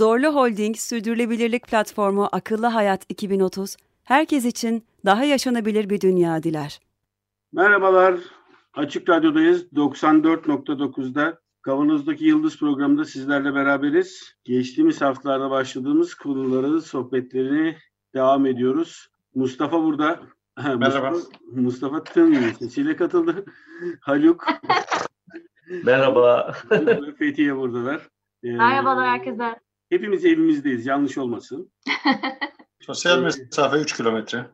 Zorlu Holding Sürdürülebilirlik Platformu Akıllı Hayat 2030, herkes için daha yaşanabilir bir dünya diler. Merhabalar, Açık Radyo'dayız. 94.9'da Kavanoz'daki Yıldız programında sizlerle beraberiz. Geçtiğimiz haftalarda başladığımız konuları, sohbetlerini devam ediyoruz. Mustafa burada. Merhaba. Mustafa, Mustafa Tın sesiyle katıldı. Haluk. Merhaba. Fethiye buradalar. Ee, Merhabalar herkese. Hepimiz evimizdeyiz, yanlış olmasın. Sosyal mesafe 3 kilometre.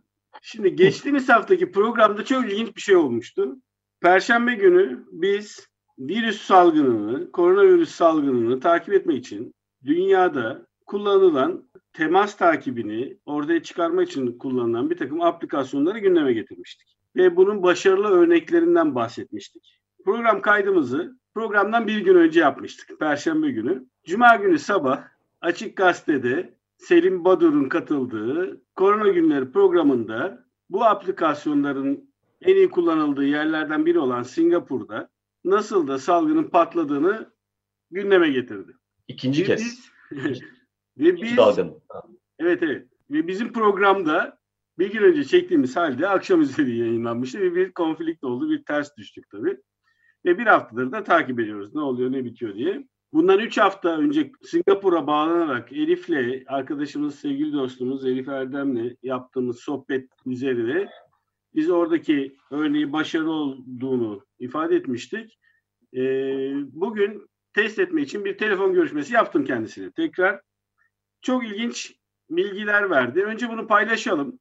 Şimdi geçtiğimiz haftaki programda çok ilginç bir şey olmuştu. Perşembe günü biz virüs salgınını, koronavirüs salgınını takip etmek için dünyada kullanılan temas takibini ortaya çıkarmak için kullanılan bir takım aplikasyonları gündeme getirmiştik. Ve bunun başarılı örneklerinden bahsetmiştik. Program kaydımızı programdan bir gün önce yapmıştık. Perşembe günü. Cuma günü sabah Açık Gazete'de Selim Badur'un katıldığı Korona Günleri programında bu aplikasyonların en iyi kullanıldığı yerlerden biri olan Singapur'da nasıl da salgının patladığını gündeme getirdi. İkinci Ve kez. biz- ve İkinci biz dalganın. evet evet ve bizim programda bir gün önce çektiğimiz halde akşam üzeri yayınlanmıştı ve bir konflikt oldu, bir ters düştük tabii. Ve bir haftadır da takip ediyoruz ne oluyor ne bitiyor diye. Bundan üç hafta önce Singapur'a bağlanarak Elif'le arkadaşımız, sevgili dostumuz Elif Erdem'le yaptığımız sohbet üzerine biz oradaki örneği başarılı olduğunu ifade etmiştik. Ee, bugün test etmek için bir telefon görüşmesi yaptım kendisine. Tekrar çok ilginç bilgiler verdi. Önce bunu paylaşalım.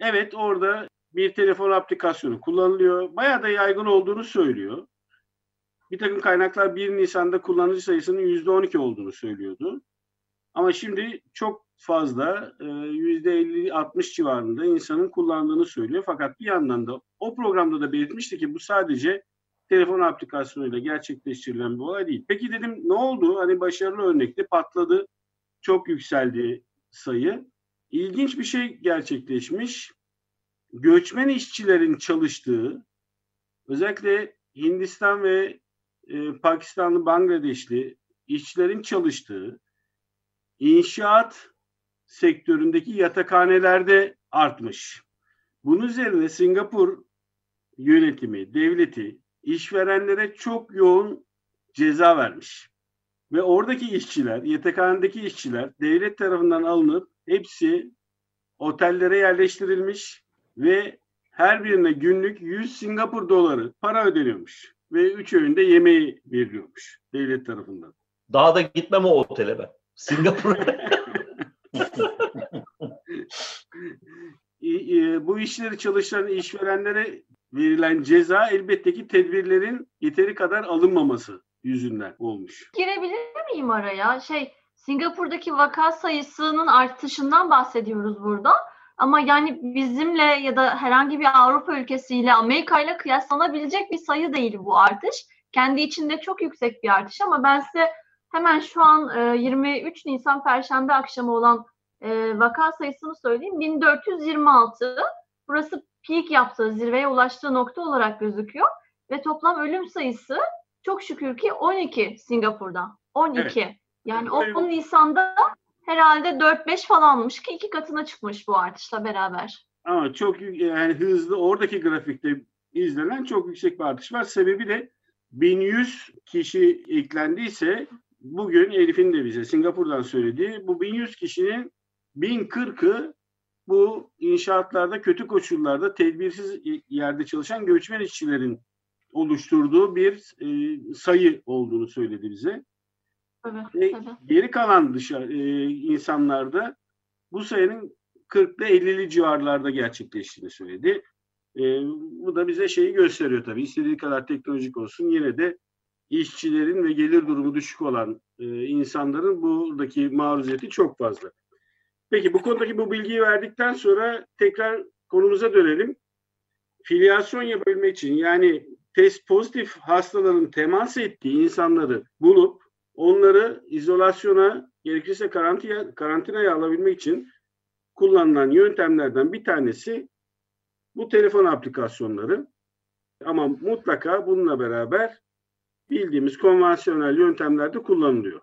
Evet orada bir telefon aplikasyonu kullanılıyor. Bayağı da yaygın olduğunu söylüyor. Bir takım kaynaklar 1 Nisan'da kullanıcı sayısının %12 olduğunu söylüyordu. Ama şimdi çok fazla e, %50-60 civarında insanın kullandığını söylüyor. Fakat bir yandan da o programda da belirtmişti ki bu sadece telefon aplikasyonuyla gerçekleştirilen bir olay değil. Peki dedim ne oldu? Hani başarılı örnekte patladı. Çok yükseldi sayı. İlginç bir şey gerçekleşmiş. Göçmen işçilerin çalıştığı özellikle Hindistan ve e, Pakistanlı, Bangladeşli işçilerin çalıştığı inşaat sektöründeki yatakhanelerde artmış. Bunun üzerine Singapur yönetimi, devleti işverenlere çok yoğun ceza vermiş. Ve oradaki işçiler, yatakhanedeki işçiler devlet tarafından alınıp hepsi otellere yerleştirilmiş ve her birine günlük 100 Singapur doları para ödeniyormuş. Ve üç öğünde yemeği veriliyormuş devlet tarafından. Daha da gitmem o otele ben. Singapur'a. E, Bu işleri çalışan işverenlere verilen ceza elbette ki tedbirlerin yeteri kadar alınmaması yüzünden olmuş. Girebilir miyim araya? Şey, Singapur'daki vaka sayısının artışından bahsediyoruz burada. Ama yani bizimle ya da herhangi bir Avrupa ülkesiyle, Amerika ile kıyaslanabilecek bir sayı değil bu artış. Kendi içinde çok yüksek bir artış ama ben size hemen şu an e, 23 Nisan Perşembe akşamı olan e, vaka sayısını söyleyeyim. 1426. Burası peak yaptığı, zirveye ulaştığı nokta olarak gözüküyor. Ve toplam ölüm sayısı çok şükür ki 12 Singapur'da. 12. Yani Evet. 10 Nisan'da herhalde 4-5 falanmış ki iki katına çıkmış bu artışla beraber. Ama çok yani hızlı oradaki grafikte izlenen çok yüksek bir artış var. Sebebi de 1100 kişi eklendiyse bugün Elif'in de bize Singapur'dan söylediği bu 1100 kişinin 1040'ı bu inşaatlarda kötü koşullarda tedbirsiz yerde çalışan göçmen işçilerin oluşturduğu bir e, sayı olduğunu söyledi bize. Tabii, Ve tabii. geri kalan dışarı e, insanlarda bu sayının 40'lı 50'li civarlarda gerçekleştiğini söyledi. E, bu da bize şeyi gösteriyor tabii. İstediği kadar teknolojik olsun yine de işçilerin ve gelir durumu düşük olan e, insanların buradaki maruziyeti çok fazla. Peki bu konudaki bu bilgiyi verdikten sonra tekrar konumuza dönelim. Filyasyon yapabilmek için yani test pozitif hastaların temas ettiği insanları bulup onları izolasyona gerekirse karantina, karantinaya alabilmek için kullanılan yöntemlerden bir tanesi bu telefon aplikasyonları. Ama mutlaka bununla beraber bildiğimiz konvansiyonel yöntemlerde kullanılıyor.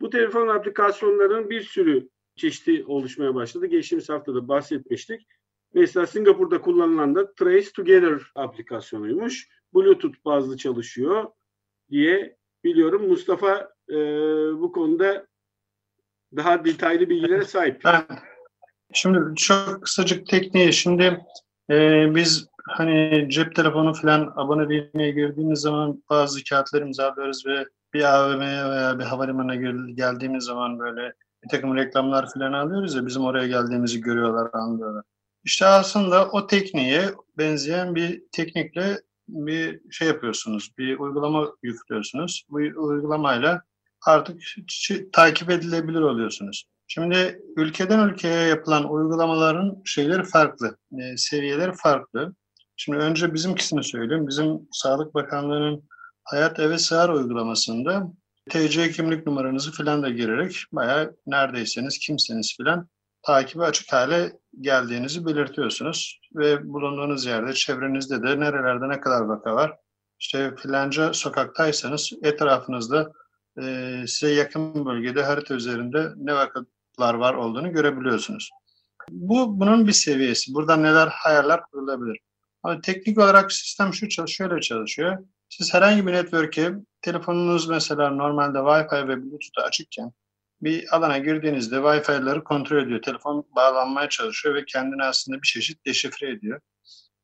Bu telefon aplikasyonlarının bir sürü çeşidi oluşmaya başladı. Geçtiğimiz hafta da bahsetmiştik. Mesela Singapur'da kullanılan da Trace Together aplikasyonuymuş. Bluetooth bazlı çalışıyor diye biliyorum. Mustafa e, bu konuda daha detaylı bilgilere sahip. Şimdi çok kısacık tekniği. Şimdi e, biz hani cep telefonu falan aboneliğine girdiğimiz zaman bazı kağıtlar imzalıyoruz ve bir AVM'ye veya bir havalimanına geldiğimiz zaman böyle bir takım reklamlar falan alıyoruz ya bizim oraya geldiğimizi görüyorlar, anlıyorlar. İşte aslında o tekniğe benzeyen bir teknikle bir şey yapıyorsunuz, bir uygulama yüklüyorsunuz. Bu uygulamayla artık takip edilebilir oluyorsunuz. Şimdi ülkeden ülkeye yapılan uygulamaların şeyleri farklı, e, seviyeleri farklı. Şimdi önce bizimkisini söyleyeyim. Bizim Sağlık Bakanlığı'nın Hayat Eve Sığar uygulamasında TC kimlik numaranızı filan da girerek bayağı neredeyseniz, kimseniz filan takibi açık hale geldiğinizi belirtiyorsunuz. Ve bulunduğunuz yerde, çevrenizde de nerelerde ne kadar vaka var. İşte filanca sokaktaysanız etrafınızda e, size yakın bölgede harita üzerinde ne vakalar var olduğunu görebiliyorsunuz. Bu bunun bir seviyesi. Burada neler hayaller kurulabilir. Ama teknik olarak sistem şu şöyle çalışıyor. Siz herhangi bir network'e telefonunuz mesela normalde Wi-Fi ve Bluetooth açıkken bir alana girdiğinizde Wi-Fi'ları kontrol ediyor. Telefon bağlanmaya çalışıyor ve kendini aslında bir çeşit deşifre ediyor.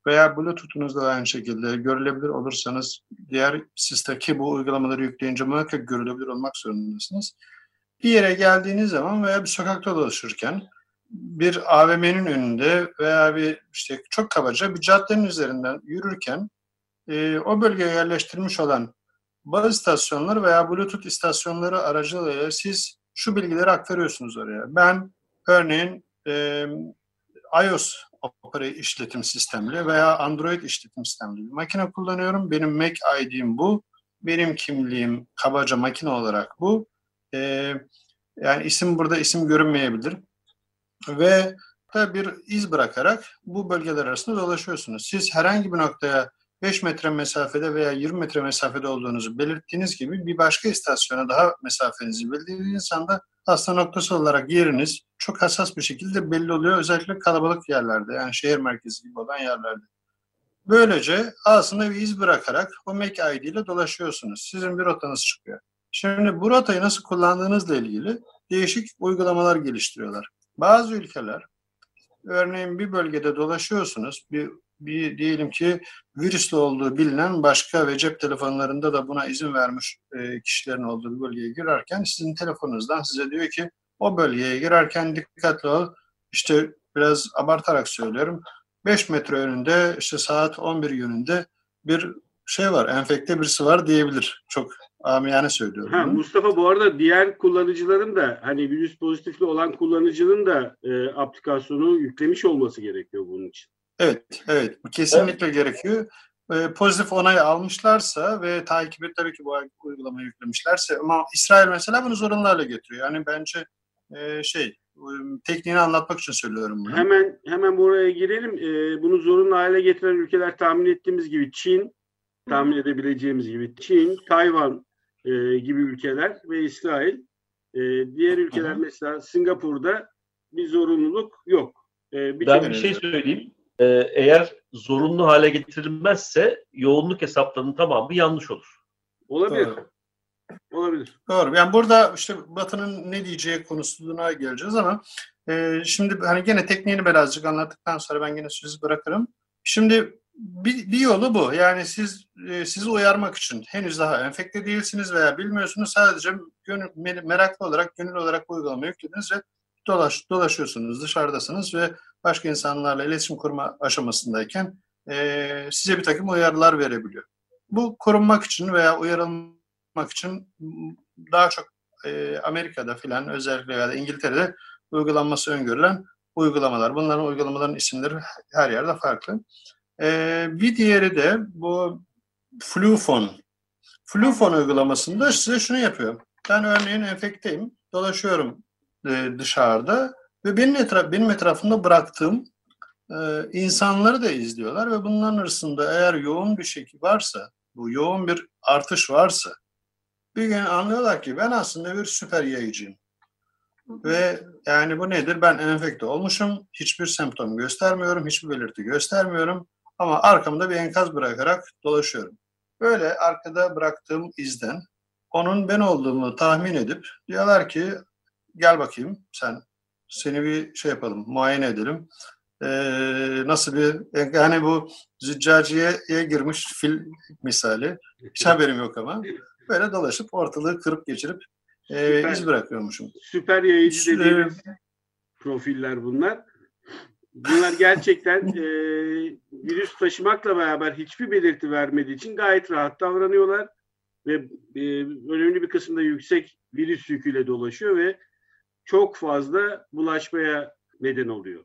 Veya Bluetooth'unuz da aynı şekilde görülebilir olursanız diğer sistemdeki bu uygulamaları yükleyince muhakkak görülebilir olmak zorundasınız. Bir yere geldiğiniz zaman veya bir sokakta dolaşırken bir AVM'nin önünde veya bir işte çok kabaca bir caddenin üzerinden yürürken e, o bölgeye yerleştirilmiş olan baz istasyonları veya Bluetooth istasyonları aracılığıyla siz şu bilgileri aktarıyorsunuz oraya. Ben örneğin e, iOS opera işletim sistemli veya Android işletim sistemli bir makine kullanıyorum. Benim Mac ID'm bu. Benim kimliğim kabaca makine olarak bu. E, yani isim burada isim görünmeyebilir. Ve da bir iz bırakarak bu bölgeler arasında dolaşıyorsunuz. Siz herhangi bir noktaya 5 metre mesafede veya 20 metre mesafede olduğunuzu belirttiğiniz gibi bir başka istasyona daha mesafenizi bildiğiniz anda aslında noktası olarak yeriniz çok hassas bir şekilde belli oluyor. Özellikle kalabalık yerlerde yani şehir merkezi gibi olan yerlerde. Böylece aslında bir iz bırakarak o MAC ID ile dolaşıyorsunuz. Sizin bir rotanız çıkıyor. Şimdi bu rotayı nasıl kullandığınızla ilgili değişik uygulamalar geliştiriyorlar. Bazı ülkeler örneğin bir bölgede dolaşıyorsunuz, bir bir diyelim ki virüslü olduğu bilinen başka ve cep telefonlarında da buna izin vermiş e, kişilerin olduğu bir bölgeye girerken sizin telefonunuzdan size diyor ki o bölgeye girerken dikkatli ol. İşte biraz abartarak söylüyorum. 5 metre önünde işte saat 11 yönünde bir şey var, enfekte birisi var diyebilir. Çok amiyane söylüyorum. Ha, Mustafa bu arada diğer kullanıcıların da hani virüs pozitifli olan kullanıcının da e, aplikasyonu yüklemiş olması gerekiyor bunun için. Evet, evet. Bu kesinlikle evet. gerekiyor. Ee, pozitif onay almışlarsa ve takibi tabii ki bu uygulamayı yüklemişlerse ama İsrail mesela bunu zorunlu hale getiriyor. Yani bence e, şey tekniğini anlatmak için söylüyorum bunu. Hemen hemen buraya girelim. E, bunu zorunlu hale getiren ülkeler tahmin ettiğimiz gibi Çin, tahmin edebileceğimiz gibi Çin, Tayvan e, gibi ülkeler ve İsrail. E, diğer ülkeler Hı-hı. mesela Singapur'da bir zorunluluk yok. E, bir ben bir şey söyleyeyim. Ee, eğer zorunlu hale getirilmezse yoğunluk hesaplarının tamamı yanlış olur. Olabilir. Doğru. Olabilir. Doğru. Yani burada işte Batı'nın ne diyeceği konusuna geleceğiz ama e, şimdi hani gene tekniğini birazcık anlattıktan sonra ben gene sözü bırakırım. Şimdi bir, bir yolu bu. Yani siz e, sizi uyarmak için henüz daha enfekte değilsiniz veya bilmiyorsunuz. Sadece gönül, meraklı olarak, gönül olarak uygulama yüklediniz ve dolaş, dolaşıyorsunuz, dışarıdasınız ve başka insanlarla iletişim kurma aşamasındayken e, size bir takım uyarılar verebiliyor. Bu korunmak için veya uyarılmak için daha çok e, Amerika'da filan özellikle ya da İngiltere'de uygulanması öngörülen uygulamalar. Bunların uygulamaların isimleri her yerde farklı. Ee, bir diğeri de bu Flufon. Flufon uygulamasında size şunu yapıyor. Ben örneğin enfekteyim, dolaşıyorum e, dışarıda ve benim, etraf, benim etrafımda bıraktığım e, insanları da izliyorlar ve bunların arasında eğer yoğun bir şekil varsa, bu yoğun bir artış varsa bir gün anlıyorlar ki ben aslında bir süper yayıcıyım. Ve yani bu nedir? Ben enfekte olmuşum. Hiçbir semptom göstermiyorum. Hiçbir belirti göstermiyorum. Ama arkamda bir enkaz bırakarak dolaşıyorum. Böyle arkada bıraktığım izden onun ben olduğumu tahmin edip diyorlar ki gel bakayım sen seni bir şey yapalım muayene edelim. Ee, nasıl bir yani bu züccaciyeye girmiş fil misali. Hiç haberim yok ama. Böyle dolaşıp ortalığı kırıp geçirip e, iz bırakıyormuşum. Süper yayıcı dediğimiz profiller bunlar. Bunlar gerçekten e, virüs taşımakla beraber hiçbir belirti vermediği için gayet rahat davranıyorlar. Ve e, önemli bir kısımda yüksek virüs yüküyle dolaşıyor ve çok fazla bulaşmaya neden oluyor.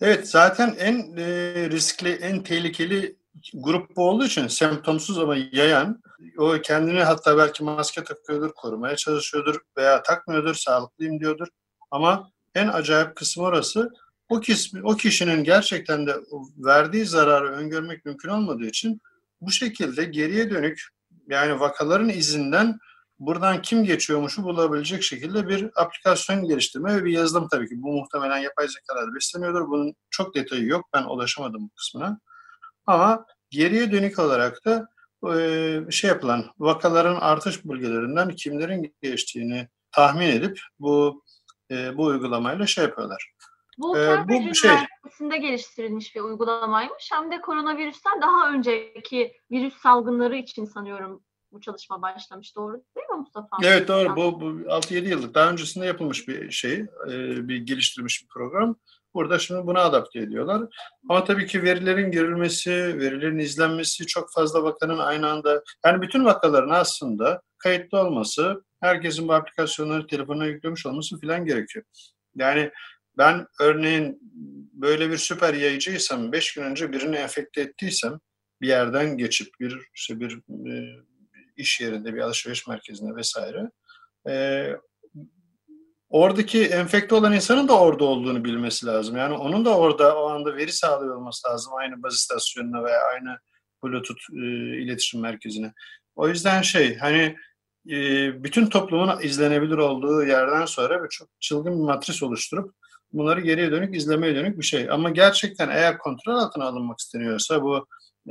Evet zaten en e, riskli, en tehlikeli grup bu olduğu için semptomsuz ama yayan o kendini hatta belki maske takıyordur, korumaya çalışıyordur veya takmıyordur, sağlıklıyım diyordur. Ama en acayip kısmı orası. O, kısmı, o kişinin gerçekten de verdiği zararı öngörmek mümkün olmadığı için bu şekilde geriye dönük yani vakaların izinden buradan kim geçiyormuşu bulabilecek şekilde bir aplikasyon geliştirme ve bir yazılım tabii ki. Bu muhtemelen yapay zekalar besleniyordur. Bunun çok detayı yok. Ben ulaşamadım bu kısmına. Ama geriye dönük olarak da e, şey yapılan vakaların artış bölgelerinden kimlerin geçtiğini tahmin edip bu e, bu uygulamayla şey yapıyorlar. Bu ee, bu şey Üniversitesi'nde geliştirilmiş bir uygulamaymış. Hem de koronavirüsten daha önceki virüs salgınları için sanıyorum bu çalışma başlamış. Doğru değil mi Mustafa? Evet doğru. Bu, bu 6-7 yıllık daha öncesinde yapılmış bir şey, e, bir geliştirilmiş bir program. Burada şimdi buna adapte ediyorlar. Ama tabii ki verilerin girilmesi, verilerin izlenmesi çok fazla vakanın aynı anda, yani bütün vakaların aslında kayıtlı olması, herkesin bu aplikasyonları telefonuna yüklemiş olması filan gerekiyor. Yani ben örneğin böyle bir süper yayıcıysam, beş gün önce birini enfekte ettiysem, bir yerden geçip bir işte bir e, iş yerinde, bir alışveriş merkezinde vesaire, e, oradaki enfekte olan insanın da orada olduğunu bilmesi lazım. Yani onun da orada o anda veri sağlıyor olması lazım aynı baz istasyonuna veya aynı Bluetooth e, iletişim merkezine. O yüzden şey hani e, bütün toplumun izlenebilir olduğu yerden sonra bir çok çılgın bir matris oluşturup bunları geriye dönük izlemeye dönük bir şey. Ama gerçekten eğer kontrol altına alınmak isteniyorsa bu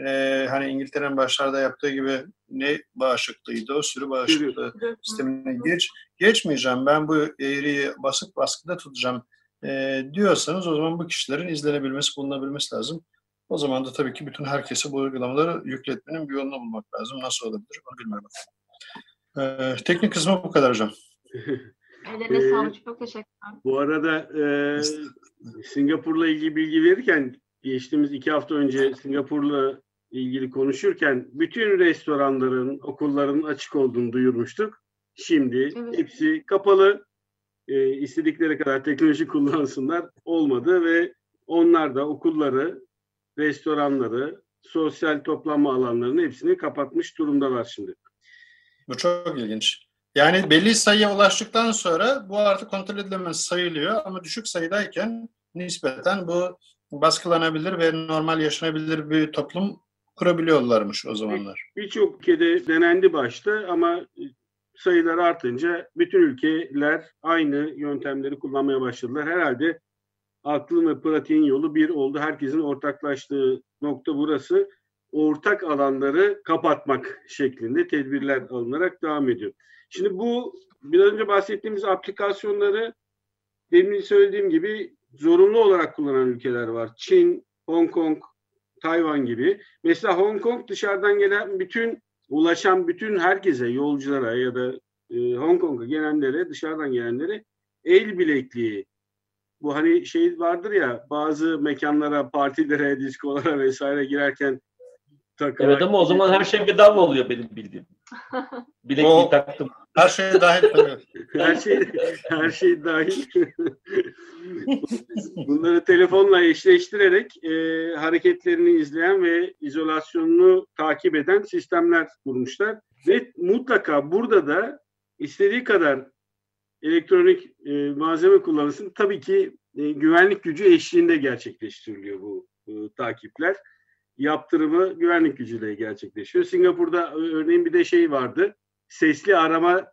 e, hani İngiltere'nin başlarda yaptığı gibi ne bağışıklığıydı o sürü bağışıklığı sistemine geç geçmeyeceğim ben bu eğriyi basık baskıda tutacağım e, diyorsanız o zaman bu kişilerin izlenebilmesi bulunabilmesi lazım. O zaman da tabii ki bütün herkese bu uygulamaları yükletmenin bir yolunu bulmak lazım. Nasıl olabilir onu bilmiyorum. Ee, teknik kısmı bu kadar hocam. Ellerine ee, sağlık. Çok teşekkürler. Bu arada e, Singapur'la ilgili bilgi verirken geçtiğimiz iki hafta önce Singapur'la ilgili konuşurken bütün restoranların, okulların açık olduğunu duyurmuştuk. Şimdi evet. hepsi kapalı. E, istedikleri kadar teknoloji kullansınlar. Olmadı ve onlar da okulları, restoranları, sosyal toplanma alanlarını hepsini kapatmış durumdalar şimdi. Bu çok ilginç. Yani belli sayıya ulaştıktan sonra bu artık kontrol edilemez sayılıyor ama düşük sayıdayken nispeten bu baskılanabilir ve normal yaşanabilir bir toplum kurabiliyorlarmış o zamanlar. Birçok ülkede denendi başta ama sayılar artınca bütün ülkeler aynı yöntemleri kullanmaya başladılar. Herhalde aklın ve pratiğin yolu bir oldu. Herkesin ortaklaştığı nokta burası. Ortak alanları kapatmak şeklinde tedbirler alınarak devam ediyor. Şimdi bu biraz önce bahsettiğimiz aplikasyonları demin söylediğim gibi zorunlu olarak kullanan ülkeler var. Çin, Hong Kong, Tayvan gibi. Mesela Hong Kong dışarıdan gelen bütün ulaşan bütün herkese, yolculara ya da e, Hong Kong'a gelenlere, dışarıdan gelenlere el bilekliği bu hani şey vardır ya bazı mekanlara, partilere, diskolara vesaire girerken takılan. Evet ama o zaman her şey bedava oluyor benim bildiğim. Bilekliği o, taktım. Her şey dahil tabii. her şey her şey dahil. Bunları telefonla eşleştirerek e, hareketlerini izleyen ve izolasyonunu takip eden sistemler kurmuşlar. Ve mutlaka burada da istediği kadar elektronik e, malzeme kullanılsın. Tabii ki e, güvenlik gücü eşliğinde gerçekleştiriliyor bu e, takipler. Yaptırımı güvenlik gücüyle gerçekleşiyor. Singapur'da örneğin bir de şey vardı sesli arama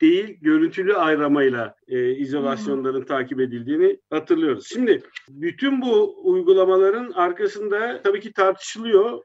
değil görüntülü aramayla e, izolasyonların hmm. takip edildiğini hatırlıyoruz. Şimdi bütün bu uygulamaların arkasında tabii ki tartışılıyor.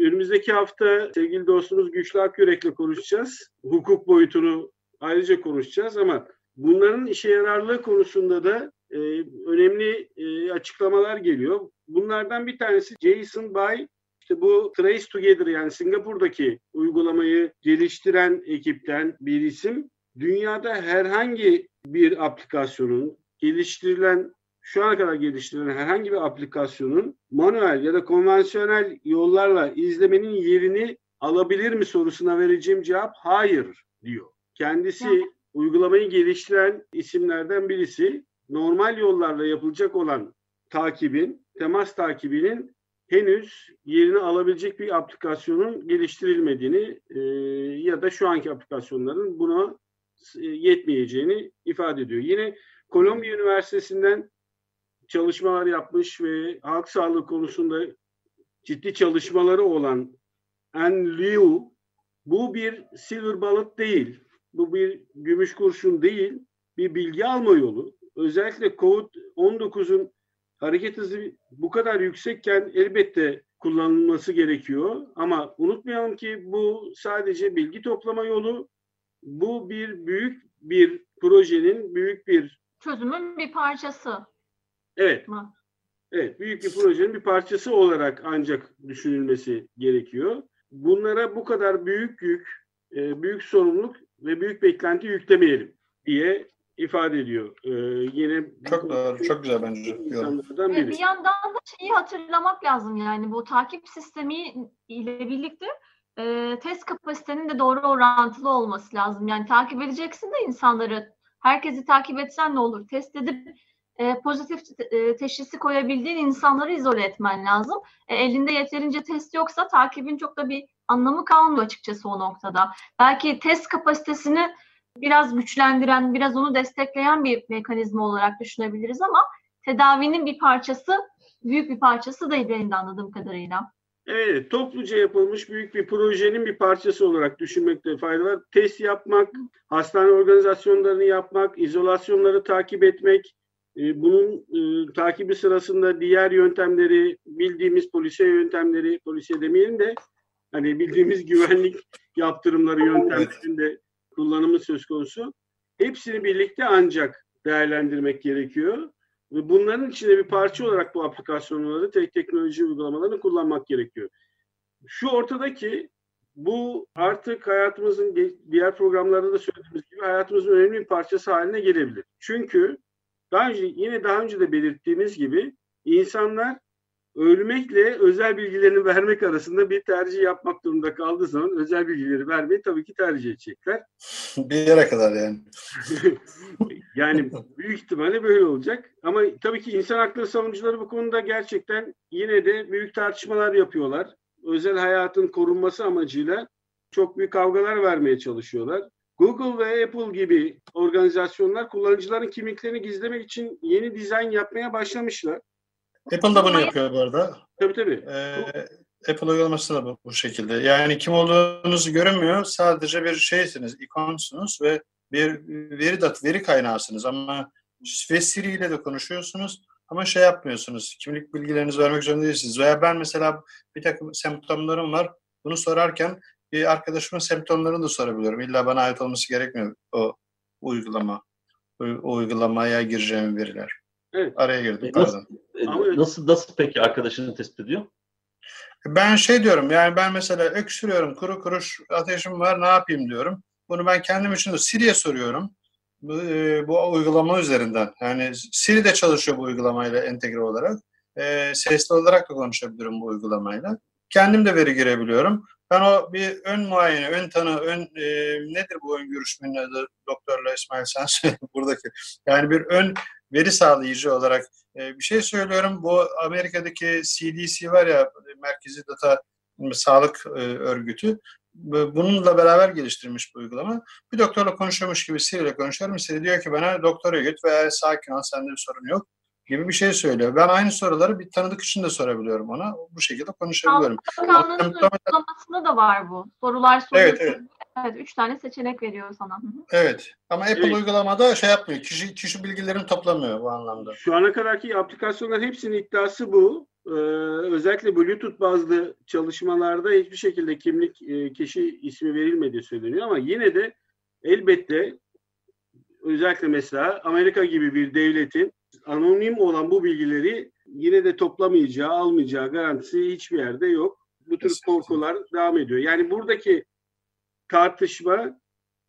Önümüzdeki hafta sevgili dostumuz Güçlü Akyürek'le konuşacağız. Hukuk boyutunu ayrıca konuşacağız ama bunların işe yararlığı konusunda da e, önemli e, açıklamalar geliyor. Bunlardan bir tanesi Jason Bay işte bu Trace Together yani Singapur'daki uygulamayı geliştiren ekipten bir isim. Dünyada herhangi bir aplikasyonun geliştirilen şu ana kadar geliştirilen herhangi bir aplikasyonun manuel ya da konvansiyonel yollarla izlemenin yerini alabilir mi sorusuna vereceğim cevap hayır diyor. Kendisi uygulamayı geliştiren isimlerden birisi normal yollarla yapılacak olan takibin, temas takibinin henüz yerini alabilecek bir aplikasyonun geliştirilmediğini e, ya da şu anki aplikasyonların buna e, yetmeyeceğini ifade ediyor. Yine Kolombiya Üniversitesi'nden çalışmalar yapmış ve halk sağlığı konusunda ciddi çalışmaları olan An Liu bu bir silver bullet değil, bu bir gümüş kurşun değil, bir bilgi alma yolu. Özellikle COVID-19'un hareket hızı bu kadar yüksekken elbette kullanılması gerekiyor. Ama unutmayalım ki bu sadece bilgi toplama yolu. Bu bir büyük bir projenin büyük bir çözümün bir parçası. Evet. Evet, büyük bir projenin bir parçası olarak ancak düşünülmesi gerekiyor. Bunlara bu kadar büyük yük, e, büyük sorumluluk ve büyük beklenti yüklemeyelim diye ifade ediyor. Ee, yine çok doğru, çok güzel bence. Biri. Bir yandan da şeyi hatırlamak lazım yani bu takip sistemi ile birlikte e, test kapasitenin de doğru orantılı olması lazım. Yani takip edeceksin de insanları herkesi takip etsen ne olur? Test edip e, pozitif e, teşhisi koyabildiğin insanları izole etmen lazım. E, elinde yeterince test yoksa takibin çok da bir anlamı kalmıyor açıkçası o noktada. Belki test kapasitesini biraz güçlendiren, biraz onu destekleyen bir mekanizma olarak düşünebiliriz ama tedavinin bir parçası, büyük bir parçası değil benim de anladığım kadarıyla. Evet, topluca yapılmış büyük bir projenin bir parçası olarak düşünmekte fayda var. Test yapmak, hastane organizasyonlarını yapmak, izolasyonları takip etmek, e, bunun e, takibi sırasında diğer yöntemleri, bildiğimiz polisiye yöntemleri, polisiye demeyelim de hani bildiğimiz güvenlik yaptırımları yöntemlerinde kullanımı söz konusu. Hepsini birlikte ancak değerlendirmek gerekiyor. Ve bunların içinde bir parça olarak bu aplikasyonları, tek teknoloji uygulamalarını kullanmak gerekiyor. Şu ortadaki bu artık hayatımızın diğer programlarda da söylediğimiz gibi hayatımızın önemli bir parçası haline gelebilir. Çünkü daha önce yine daha önce de belirttiğimiz gibi insanlar ölmekle özel bilgilerini vermek arasında bir tercih yapmak durumunda kaldığı zaman özel bilgileri vermeyi tabii ki tercih edecekler. bir yere kadar yani. yani büyük ihtimalle böyle olacak. Ama tabii ki insan hakları savunucuları bu konuda gerçekten yine de büyük tartışmalar yapıyorlar. Özel hayatın korunması amacıyla çok büyük kavgalar vermeye çalışıyorlar. Google ve Apple gibi organizasyonlar kullanıcıların kimliklerini gizlemek için yeni dizayn yapmaya başlamışlar. Apple da bunu yapıyor bu arada. Tabii tabii. Ee, Apple uygulaması da bu, bu şekilde. Yani kim olduğunuzu görünmüyor. Sadece bir şeysiniz, ikonsunuz ve bir veri dat veri kaynağısınız ama ve Siri ile de konuşuyorsunuz ama şey yapmıyorsunuz. Kimlik bilgilerinizi vermek zorunda değilsiniz. Veya ben mesela bir takım semptomlarım var. Bunu sorarken bir arkadaşımın semptomlarını da sorabiliyorum. İlla bana ait olması gerekmiyor o uygulama. O uygulamaya gireceğim veriler. Evet. Araya girdim. E, nasıl, nasıl, nasıl peki arkadaşını tespit ediyor? Ben şey diyorum yani ben mesela öksürüyorum kuru kuruş ateşim var ne yapayım diyorum. Bunu ben kendim için de Siri'ye soruyorum. Bu, e, bu uygulama üzerinden. Yani Siri de çalışıyor bu uygulamayla entegre olarak. E, sesli olarak da konuşabilirim bu uygulamayla. Kendim de veri girebiliyorum. Ben o bir ön muayene, ön tanı, ön e, nedir bu ön görüşmenin adı doktorla İsmail sen söyle buradaki. Yani bir ön veri sağlayıcı olarak e, bir şey söylüyorum. Bu Amerika'daki CDC var ya Merkezi Data Sağlık e, Örgütü. Bununla beraber geliştirilmiş bu uygulama. Bir doktorla konuşuyormuş gibi Siri ile konuşuyorum. Siri diyor ki bana doktora git veya sakin ol sende bir sorun yok gibi bir şey söylüyor. Ben aynı soruları bir tanıdık için de sorabiliyorum ona. Bu şekilde konuşabiliyorum. Bakanlığın uygulamasında da var bu. Sorular soruyorsun. Evet, evet. Evet, üç tane seçenek veriyor sana. Evet. Ama Apple Evet. uygulamada şey yapmıyor. Kişi kişi bilgilerini toplamıyor bu anlamda. Şu ana kadarki aplikasyonların hepsinin iddiası bu. Ee, özellikle Bluetooth bazlı çalışmalarda hiçbir şekilde kimlik e, kişi ismi verilmediği söyleniyor ama yine de elbette özellikle mesela Amerika gibi bir devletin anonim olan bu bilgileri yine de toplamayacağı, almayacağı garantisi hiçbir yerde yok. Bu tür korkular devam ediyor. Yani buradaki tartışma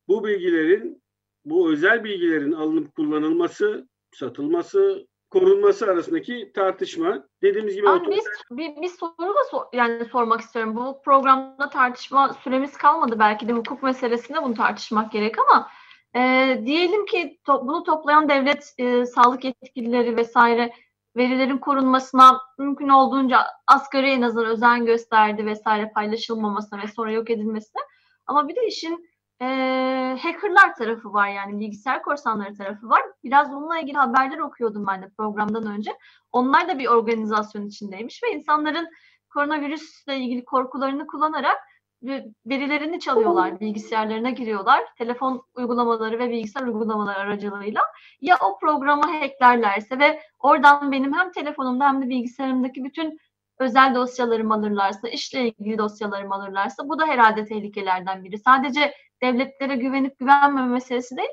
bu bilgilerin, bu özel bilgilerin alınıp kullanılması, satılması, korunması arasındaki tartışma. Dediğimiz gibi otor- biz bir, bir soru da sor- yani sormak istiyorum. Bu programda tartışma süremiz kalmadı. Belki de hukuk meselesinde bunu tartışmak gerek ama e, diyelim ki to- bunu toplayan devlet e, sağlık yetkilileri vesaire verilerin korunmasına mümkün olduğunca asgari en azından özen gösterdi vesaire paylaşılmamasına ve sonra yok edilmesine. Ama bir de işin e, hackerlar tarafı var yani bilgisayar korsanları tarafı var. Biraz bununla ilgili haberler okuyordum ben de programdan önce. Onlar da bir organizasyon içindeymiş ve insanların koronavirüsle ilgili korkularını kullanarak ve- verilerini çalıyorlar, bilgisayarlarına giriyorlar. Telefon uygulamaları ve bilgisayar uygulamaları aracılığıyla. Ya o programı hacklerlerse ve oradan benim hem telefonumda hem de bilgisayarımdaki bütün özel dosyalarımı alırlarsa, işle ilgili dosyalarımı alırlarsa bu da herhalde tehlikelerden biri. Sadece devletlere güvenip güvenmeme meselesi değil,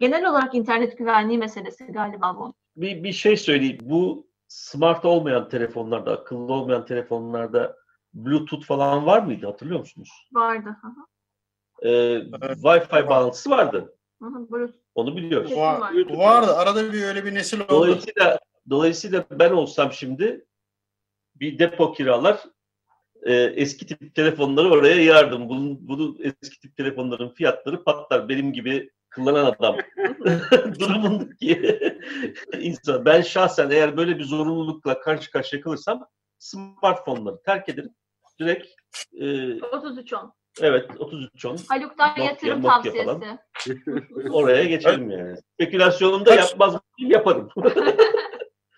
genel olarak internet güvenliği meselesi galiba bu. Bir, bir şey söyleyeyim. Bu smart olmayan telefonlarda, akıllı olmayan telefonlarda Bluetooth falan var mıydı hatırlıyor musunuz? Vardı. Hı hı. Ee, Wi-Fi bağlantısı vardı. Hı hı, Bluetooth. Onu biliyoruz. Var. vardı. Arada bir öyle bir nesil oldu. Dolayısıyla dolayısıyla ben olsam şimdi bir depo kiralar e, eski tip telefonları oraya yardım. Bunun, bunu eski tip telefonların fiyatları patlar. Benim gibi kullanan adam durumundaki insan. Ben şahsen eğer böyle bir zorunlulukla karşı karşıya kalırsam smartphone'ları terk ederim. Direkt e, 3310. evet 3310 Haluk'tan Nokia, yatırım Nokia tavsiyesi. falan. oraya geçerim yani. Spekülasyonumu da yapmaz mıyım? Yaparım.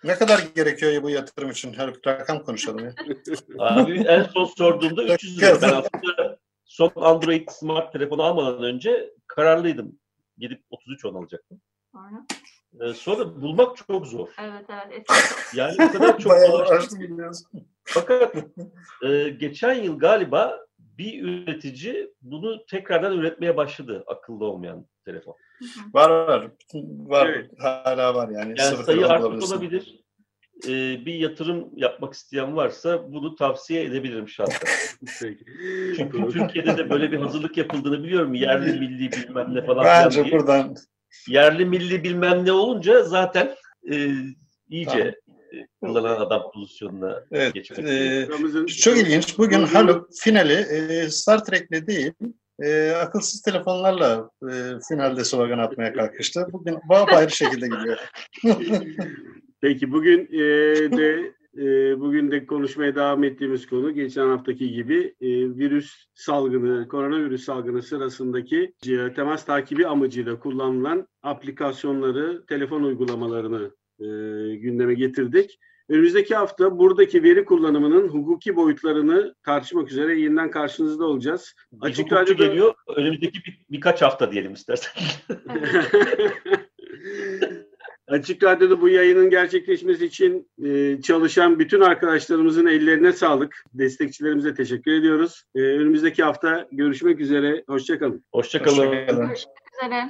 Ne kadar gerekiyor bu yatırım için? Her rakam konuşalım ya. Abi en son sorduğumda 300 lira. Ben aslında son Android smart telefonu almadan önce kararlıydım. Gidip 33 on alacaktım. Sonra. Ee, sonra bulmak çok zor. Evet evet. Yani o kadar çok biliyorsun. Fakat e, geçen yıl galiba bir üretici bunu tekrardan üretmeye başladı akıllı olmayan telefon. Var var. Var. Evet. Hala var yani. Yani Sıfır sayı artmış olabilir. Ee, bir yatırım yapmak isteyen varsa bunu tavsiye edebilirim şahsen. Çünkü Türkiye'de de böyle bir hazırlık yapıldığını biliyorum. Yerli milli bilmem ne falan Bence diye. buradan Yerli milli bilmem ne olunca zaten e, iyice e, kullanan adam pozisyonuna evet, geçmek. e, çok ilginç. Bugün Haluk finali e, Star Trek'le değil e, akılsız telefonlarla e, finalde slogan atmaya kalkıştı. Bugün ayrı şekilde gidiyor. Peki bugün e, de e, bugün de konuşmaya devam ettiğimiz konu geçen haftaki gibi e, virüs salgını, koronavirüs salgını sırasındaki e, temas takibi amacıyla kullanılan aplikasyonları, telefon uygulamalarını e, gündeme getirdik. Önümüzdeki hafta buradaki veri kullanımının hukuki boyutlarını tartışmak üzere yeniden karşınızda olacağız. Bir Açık Radyo'da- geliyor. Önümüzdeki bir, birkaç hafta diyelim istersen. Açık Radyo'da bu yayının gerçekleşmesi için e, çalışan bütün arkadaşlarımızın ellerine sağlık. Destekçilerimize teşekkür ediyoruz. E, önümüzdeki hafta görüşmek üzere. Hoşçakalın. Hoşçakalın. Hoşçakalın. Görüşmek üzere.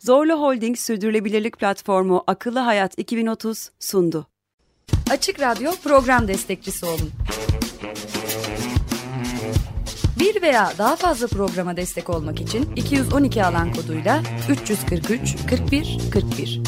Zorlu Holding Sürdürülebilirlik Platformu Akıllı Hayat 2030 sundu. Açık Radyo program destekçisi olun. Bir veya daha fazla programa destek olmak için 212 alan koduyla 343 41 41